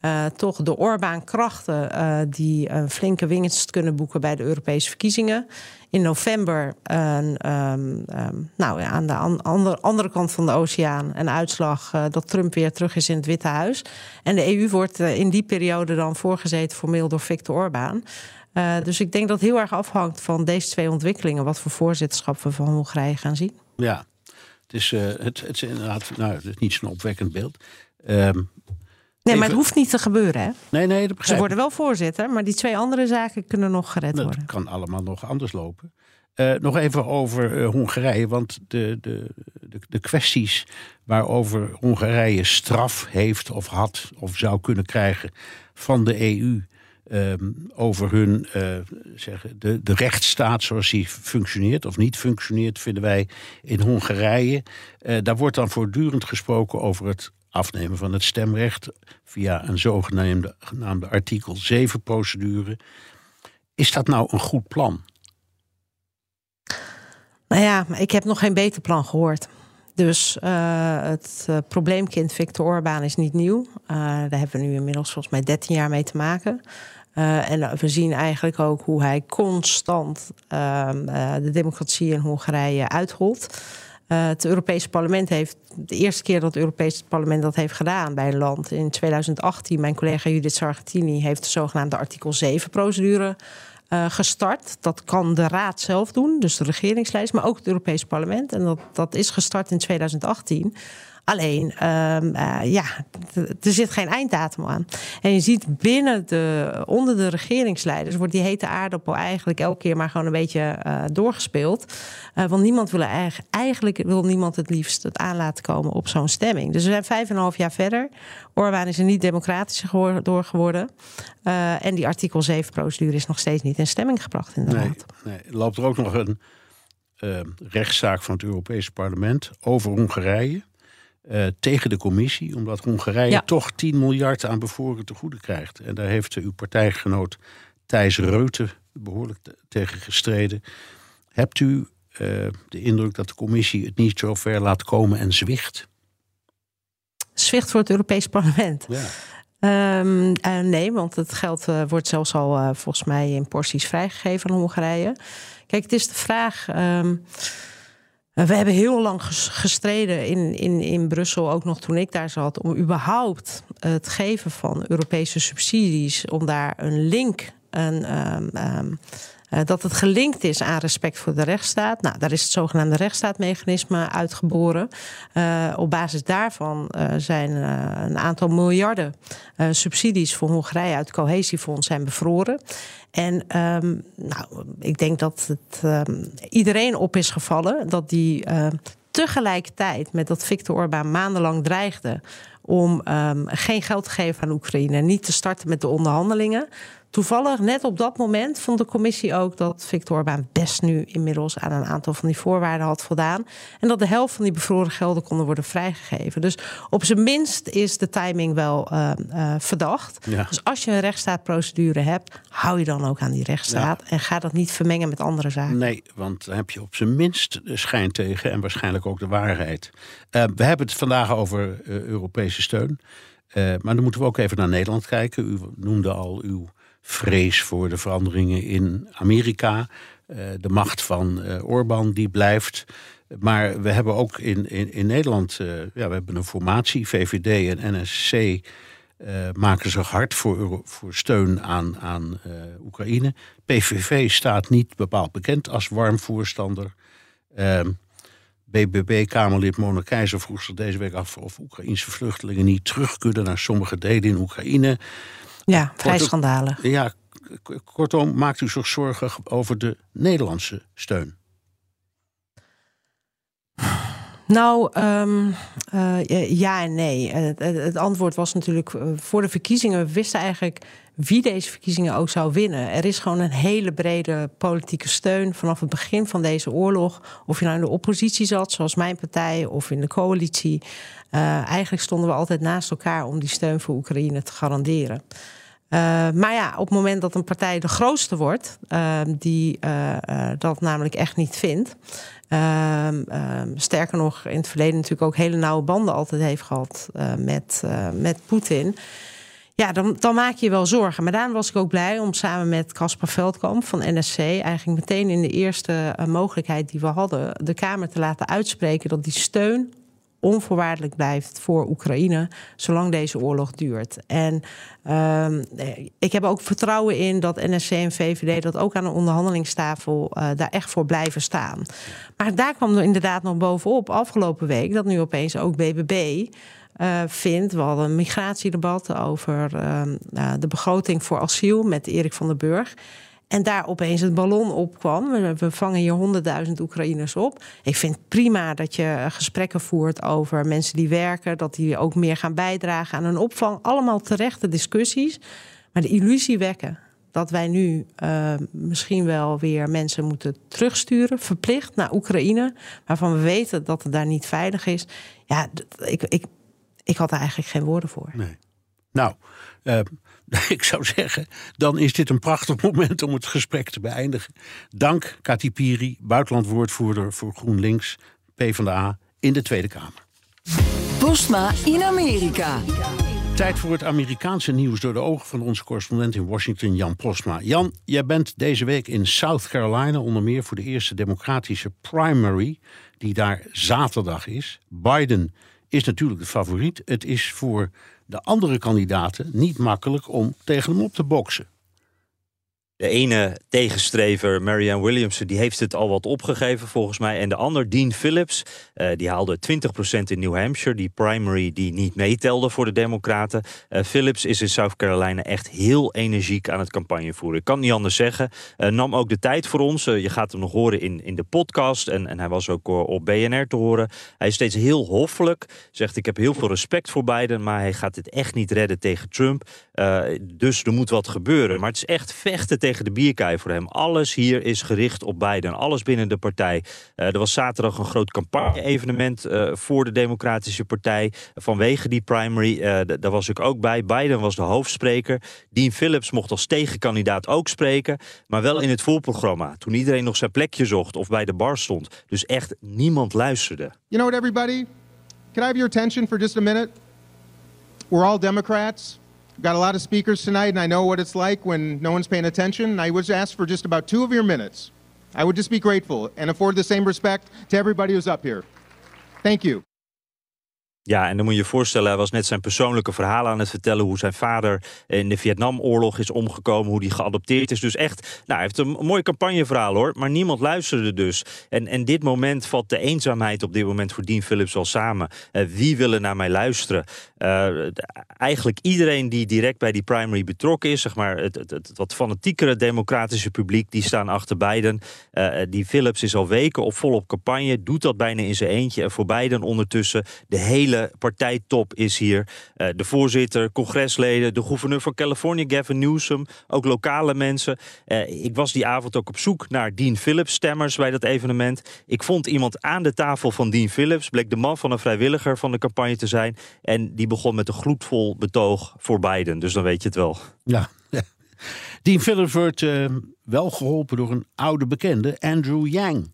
uh, toch de Orbán-krachten uh, die een flinke winst kunnen boeken bij de Europese verkiezingen. In november um, nou, aan de an andere, andere kant van de oceaan een uitslag uh, dat Trump weer terug is in het Witte Huis. En de EU wordt in die periode dan voorgezeten formeel door Viktor Orbán. dus ik denk dat het heel erg afhangt van deze twee ontwikkelingen, wat voor voorzitterschap we van Hongarije gaan zien. Ja, het is, uh, het, het is inderdaad nou, het is niet zo'n opwekkend beeld. Um, Nee, maar het hoeft niet te gebeuren, hè? Nee, nee, dat Ze worden wel voorzitter, maar die twee andere zaken kunnen nog gered dat worden. Het kan allemaal nog anders lopen. Uh, nog even over uh, Hongarije, want de, de, de, de, kwesties waarover Hongarije straf heeft of had of zou kunnen krijgen van de EU um, over hun uh, zeggen, de, de rechtsstaat zoals die functioneert of niet functioneert, vinden wij in Hongarije. daar wordt dan voortdurend gesproken over het afnemen van het stemrecht via een zogenaamde genaamde artikel 7 procedure. Is dat nou een goed plan? Nou ja, ik heb nog geen beter plan gehoord. Dus uh, het probleemkind Victor Orbán is niet nieuw. Daar hebben we nu inmiddels volgens mij 13 jaar mee te maken. En we zien eigenlijk ook hoe hij constant ehm, de democratie in Hongarije uitholt. het Europese parlement heeft de eerste keer dat het Europese parlement dat heeft gedaan bij een land in 2018. Mijn collega Judith Sargentini heeft de zogenaamde artikel 7 procedure uh, gestart. Dat kan de Raad zelf doen, dus de regeringslijst, maar ook het Europees Parlement. En dat, dat is gestart in 2018. Alleen, uh, uh, ja, er zit geen einddatum aan. En je ziet binnen de, onder de regeringsleiders wordt die hete aardappel eigenlijk elke keer maar gewoon een beetje uh, doorgespeeld. Uh, want niemand wil eigenlijk, eigenlijk wil niemand het liefst het aan laten komen op zo'n stemming. Dus we zijn vijf en een half jaar verder. Orbán is er niet democratischer door geworden. En die artikel 7 procedure is nog steeds niet in stemming gebracht in de nee. Nee, loopt er ook nog een rechtszaak van het Europese parlement over Hongarije. Uh, tegen de commissie, omdat Hongarije ja. toch 10 miljard aan bevoren te goede krijgt. En daar heeft uw partijgenoot Thijs Reuten behoorlijk tegen gestreden. Hebt u uh, de indruk dat de commissie het niet zo ver laat komen en zwicht? Zwicht voor het Europees Parlement. Ja. Um, uh, nee, want het geld wordt zelfs al volgens mij in porties vrijgegeven aan Hongarije. Kijk, het is de vraag. Um, we hebben heel lang gestreden in, in, in Brussel, ook nog toen ik daar zat, om überhaupt het geven van Europese subsidies, om daar een link, een, um, uh, dat het gelinkt is aan respect voor de rechtsstaat. Nou, daar is het zogenaamde rechtsstaatmechanisme uitgeboren. Uh, op basis daarvan uh, zijn een aantal miljarden subsidies voor Hongarije uit het cohesiefonds zijn bevroren. En um, nou, ik denk dat het um, iedereen op is gevallen dat die uh, tegelijkertijd met dat Viktor Orbán maandenlang dreigde om geen geld te geven aan Oekraïne niet te starten met de onderhandelingen, Toevallig, net op dat moment, vond de commissie ook dat Victor Orbán best nu inmiddels aan een aantal van die voorwaarden had voldaan. En dat de helft van die bevroren gelden konden worden vrijgegeven. Dus op zijn minst is de timing wel uh, uh, verdacht. Ja. Dus als je een rechtsstaatprocedure hebt, hou je dan ook aan die rechtsstaat. Ja. En ga dat niet vermengen met andere zaken. Nee, want dan heb je op zijn minst de schijn tegen en waarschijnlijk ook de waarheid. Uh, we hebben het vandaag over Europese steun. maar dan moeten we ook even naar Nederland kijken. U noemde al uw vrees voor de veranderingen in Amerika. Uh, de macht van uh, Orbán die blijft. Maar we hebben ook in, in, in Nederland uh, ja, we hebben een formatie, VVD en NSC. maken zich hard voor, voor steun aan, aan Oekraïne. PVV staat niet bepaald bekend als warm voorstander. BBB-Kamerlid Mona Keizer vroeg zich deze week af of Oekraïnse vluchtelingen niet terug kunnen naar sommige delen in Oekraïne. Ja, vrij schandalig. Ja, kortom, maakt u zich zorgen over de Nederlandse steun? Nou, um, uh, ja en nee. Het, het, antwoord was natuurlijk eh, voor de verkiezingen. We wisten eigenlijk wie deze verkiezingen ook zou winnen. Er is gewoon een hele brede politieke steun vanaf het begin van deze oorlog. Of je nou in de oppositie zat, zoals mijn partij, of in de coalitie. Uh, eigenlijk stonden we altijd naast elkaar om die steun voor Oekraïne te garanderen. Uh, maar ja, op het moment dat een partij de grootste wordt, uh, die uh, dat namelijk echt niet vindt. Ehm, ehm, sterker nog, in het verleden natuurlijk ook hele nauwe banden altijd heeft gehad met, met Poetin. Ja, dan, dan maak je je wel zorgen. Maar daarom was ik ook blij om samen met Caspar Veldkamp van NSC... eigenlijk meteen in de eerste mogelijkheid die we hadden... de Kamer te laten uitspreken dat die steun onvoorwaardelijk blijft voor Oekraïne zolang deze oorlog duurt. En um, ik heb ook vertrouwen in dat NSC en VVD dat ook aan de onderhandelingstafel uh, daar echt voor blijven staan. Maar daar kwam er inderdaad nog bovenop afgelopen week dat nu opeens ook BBB. Uh. We hadden een migratiedebat over uh, de begroting voor asiel met Erik van den Burg. En daar opeens het ballon opkwam. We, we vangen hier honderdduizend Oekraïners op. Ik vind prima dat je gesprekken voert over mensen die werken, dat die ook meer gaan bijdragen aan een opvang. Allemaal terechte discussies. Maar de illusie wekken dat wij nu uh, misschien wel weer mensen moeten terugsturen, verplicht naar Oekraïne, waarvan we weten dat het daar niet veilig is. Ja, ik, ik, ik had er eigenlijk geen woorden voor. Nee. Nou, uh, ik zou zeggen, dan is dit een prachtig moment om het gesprek te beëindigen. Dank, Kati Piri, buitenlandwoordvoerder voor GroenLinks, PvdA, in de Tweede Kamer. Postma in Amerika. Tijd voor het Amerikaanse nieuws door de ogen van onze correspondent in Washington, Jan Postma. Jan, jij bent deze week in South Carolina, onder meer voor de eerste democratische primary, die daar zaterdag is. Biden is natuurlijk de favoriet. Het is voor de andere kandidaten niet makkelijk om tegen hem op te boksen. De ene tegenstrever, Marianne Williamson, die heeft het al wat opgegeven volgens mij. En de ander, Dean Phillips, uh, die haalde 20% in New Hampshire. Die primary die niet meetelde voor de Democraten. Uh, Phillips is in South Carolina echt heel energiek aan het campagne voeren. Ik kan niet anders zeggen. Uh, nam ook de tijd voor ons. je gaat hem nog horen in, in de podcast. En, en hij was ook op BNR te horen. Hij is steeds heel hoffelijk. Zegt ik heb heel veel respect voor Biden. Maar hij gaat dit echt niet redden tegen Trump. dus er moet wat gebeuren. Maar het is echt vechten tegen tegen de bierkaai voor hem. Alles hier is gericht op Biden. Alles binnen de partij. Uh, er was zaterdag een groot campagne-evenement uh, voor de Democratische Partij. Vanwege die primary. Uh, daar was ik ook bij. Biden was de hoofdspreker. Dean Phillips mocht als tegenkandidaat ook spreken. Maar wel in het voorprogramma. Toen iedereen nog zijn plekje zocht of bij de bar stond. Dus echt niemand luisterde. You know what, everybody? Can I have your attention for just a minute? We're all Democrats. Got a lot of speakers tonight, and I know what it's like when no one's paying attention. I would ask for just about two of your minutes. I would just be grateful and afford the same respect to everybody who's up here. Thank you. Ja, en dan moet je je voorstellen, hij was net zijn persoonlijke verhaal aan het vertellen... hoe zijn vader in de Vietnamoorlog is omgekomen, hoe die geadopteerd is. Dus echt, nou, hij heeft een mooi campagneverhaal hoor, maar niemand luisterde dus. En, en dit moment valt de eenzaamheid op dit moment voor Dean Phillips wel samen. Uh, wie willen naar mij luisteren? Uh, eigenlijk iedereen die direct bij die primary betrokken is... zeg maar het, het, het wat fanatiekere democratische publiek, die staan achter Biden. Uh, die Phillips is al weken op volop campagne, doet dat bijna in zijn eentje. En voor Biden ondertussen de hele partijtop is hier. De voorzitter, congresleden, de gouverneur van Californië, Gavin Newsom, ook lokale mensen. Ik was die avond ook op zoek naar Dean Phillips stemmers bij dat evenement. Ik vond iemand aan de tafel van Dean Phillips, bleek de man van een vrijwilliger van de campagne te zijn. En die begon met een gloedvol betoog voor Biden. Dus dan weet je het wel. Ja. Dean Phillips wordt uh, wel geholpen door een oude bekende, Andrew Yang.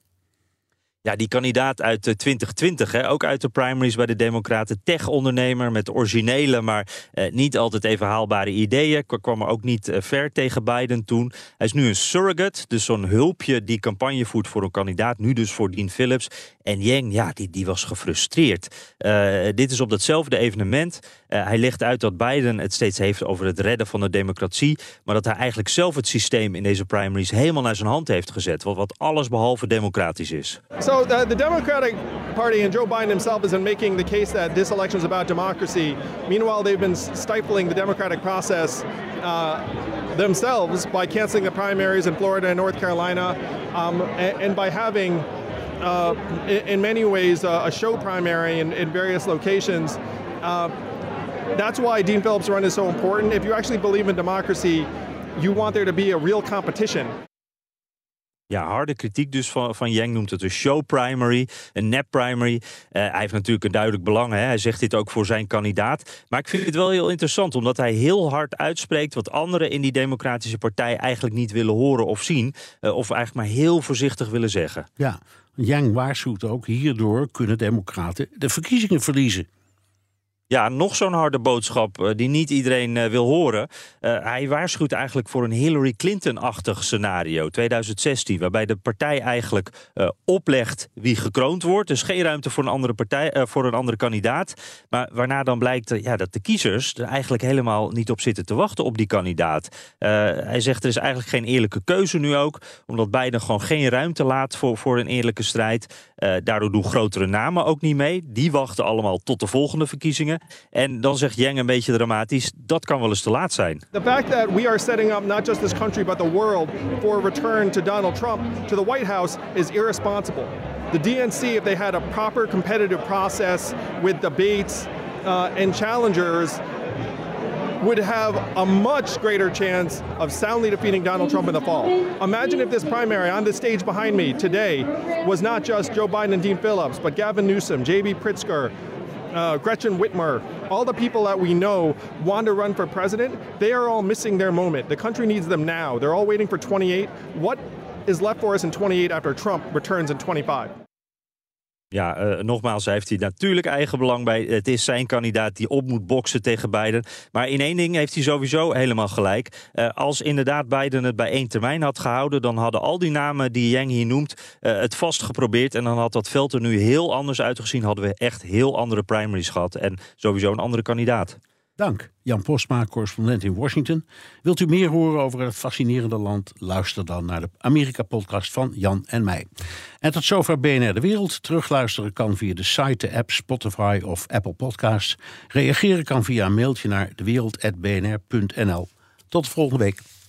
Ja, die kandidaat uit 2020, hè, ook uit de primaries bij de Democraten. Tech-ondernemer met originele, maar eh, niet altijd even haalbare ideeën. Kwam er ook niet eh, ver tegen Biden toen. Hij is nu een surrogate, dus zo'n hulpje die campagne voert voor een kandidaat. Nu dus voor Dean Phillips. En Yang, ja, die, die was gefrustreerd. Uh, dit is op datzelfde evenement. Hij legt uit dat Biden het steeds heeft over het redden van de democratie. Maar dat hij eigenlijk zelf het systeem in deze primaries helemaal naar zijn hand heeft gezet. Wat, alles behalve democratisch is. Uh, the Democratic Party and Joe Biden himself is making the case that this election is about democracy. Meanwhile, they've been stifling the democratic process uh, themselves by canceling the primaries in Florida and North Carolina, um, and, and, by having, uh, in, in, many ways, uh, a show primary in, in various locations. Uh, that's why Dean Phillips' run is so important. If you actually believe in democracy, you want there to be a real competition. Ja, harde kritiek dus van, van Yang noemt het een show primary, een nep primary. Uh, hij heeft natuurlijk een duidelijk belang. Hè? Hij zegt dit ook voor zijn kandidaat. Maar ik vind het wel heel interessant, omdat hij heel hard uitspreekt wat anderen in die Democratische Partij eigenlijk niet willen horen of zien. Uh, of eigenlijk maar heel voorzichtig willen zeggen. Ja, Yang waarschuwt ook, hierdoor kunnen Democraten de verkiezingen verliezen. Ja, nog zo'n harde boodschap uh, die niet iedereen uh, wil horen. Uh, hij waarschuwt eigenlijk voor een Hillary Clinton-achtig scenario, 2016, waarbij de partij eigenlijk oplegt wie gekroond wordt. Dus geen ruimte voor een andere, partij, voor een andere kandidaat. Maar waarna dan blijkt ja, dat de kiezers er eigenlijk helemaal niet op zitten te wachten op die kandidaat. hij zegt er is eigenlijk geen eerlijke keuze nu ook, omdat Biden gewoon geen ruimte laat voor, voor een eerlijke strijd. daardoor doen grotere namen ook niet mee. Die wachten allemaal tot de volgende verkiezingen. En dan zegt een beetje dramatisch, dat kan wel eens te laat zijn. The fact that we are setting up not just this country but the world for a return to Donald Trump to the White House is irresponsible. The DNC, if they had a proper competitive process with debates uh, and challengers, would have a much greater chance of soundly defeating Donald Trump in the fall. Imagine if this primary on the stage behind me today was not just Joe Biden and Dean Phillips, but Gavin Newsom, J.B. Pritzker, uh, Gretchen Whitmer, all the people that we know want to run for president, they are all missing their moment. The country needs them now. They're all waiting for 28. What is left for us in 28 after Trump returns in 25? Ja, uh, nogmaals, hij heeft hier natuurlijk eigen belang bij. Het is zijn kandidaat die op moet boksen tegen Biden. Maar in één ding heeft hij sowieso helemaal gelijk. Uh, als inderdaad Biden het bij één termijn had gehouden... dan hadden al die namen die Yang hier noemt uh, het vast geprobeerd... en dan had dat veld er nu heel anders uitgezien. Hadden we echt heel andere primaries gehad. En sowieso een andere kandidaat. Dank. Jan Postma, correspondent in Washington. Wilt u meer horen over het fascinerende land? Luister dan naar de Amerika-podcast van Jan en mij. En tot zover BNR De Wereld. Terugluisteren kan via de site, de app, Spotify of Apple Podcasts. Reageren kan via een mailtje naar dewereld.bnr.nl. Tot de volgende week.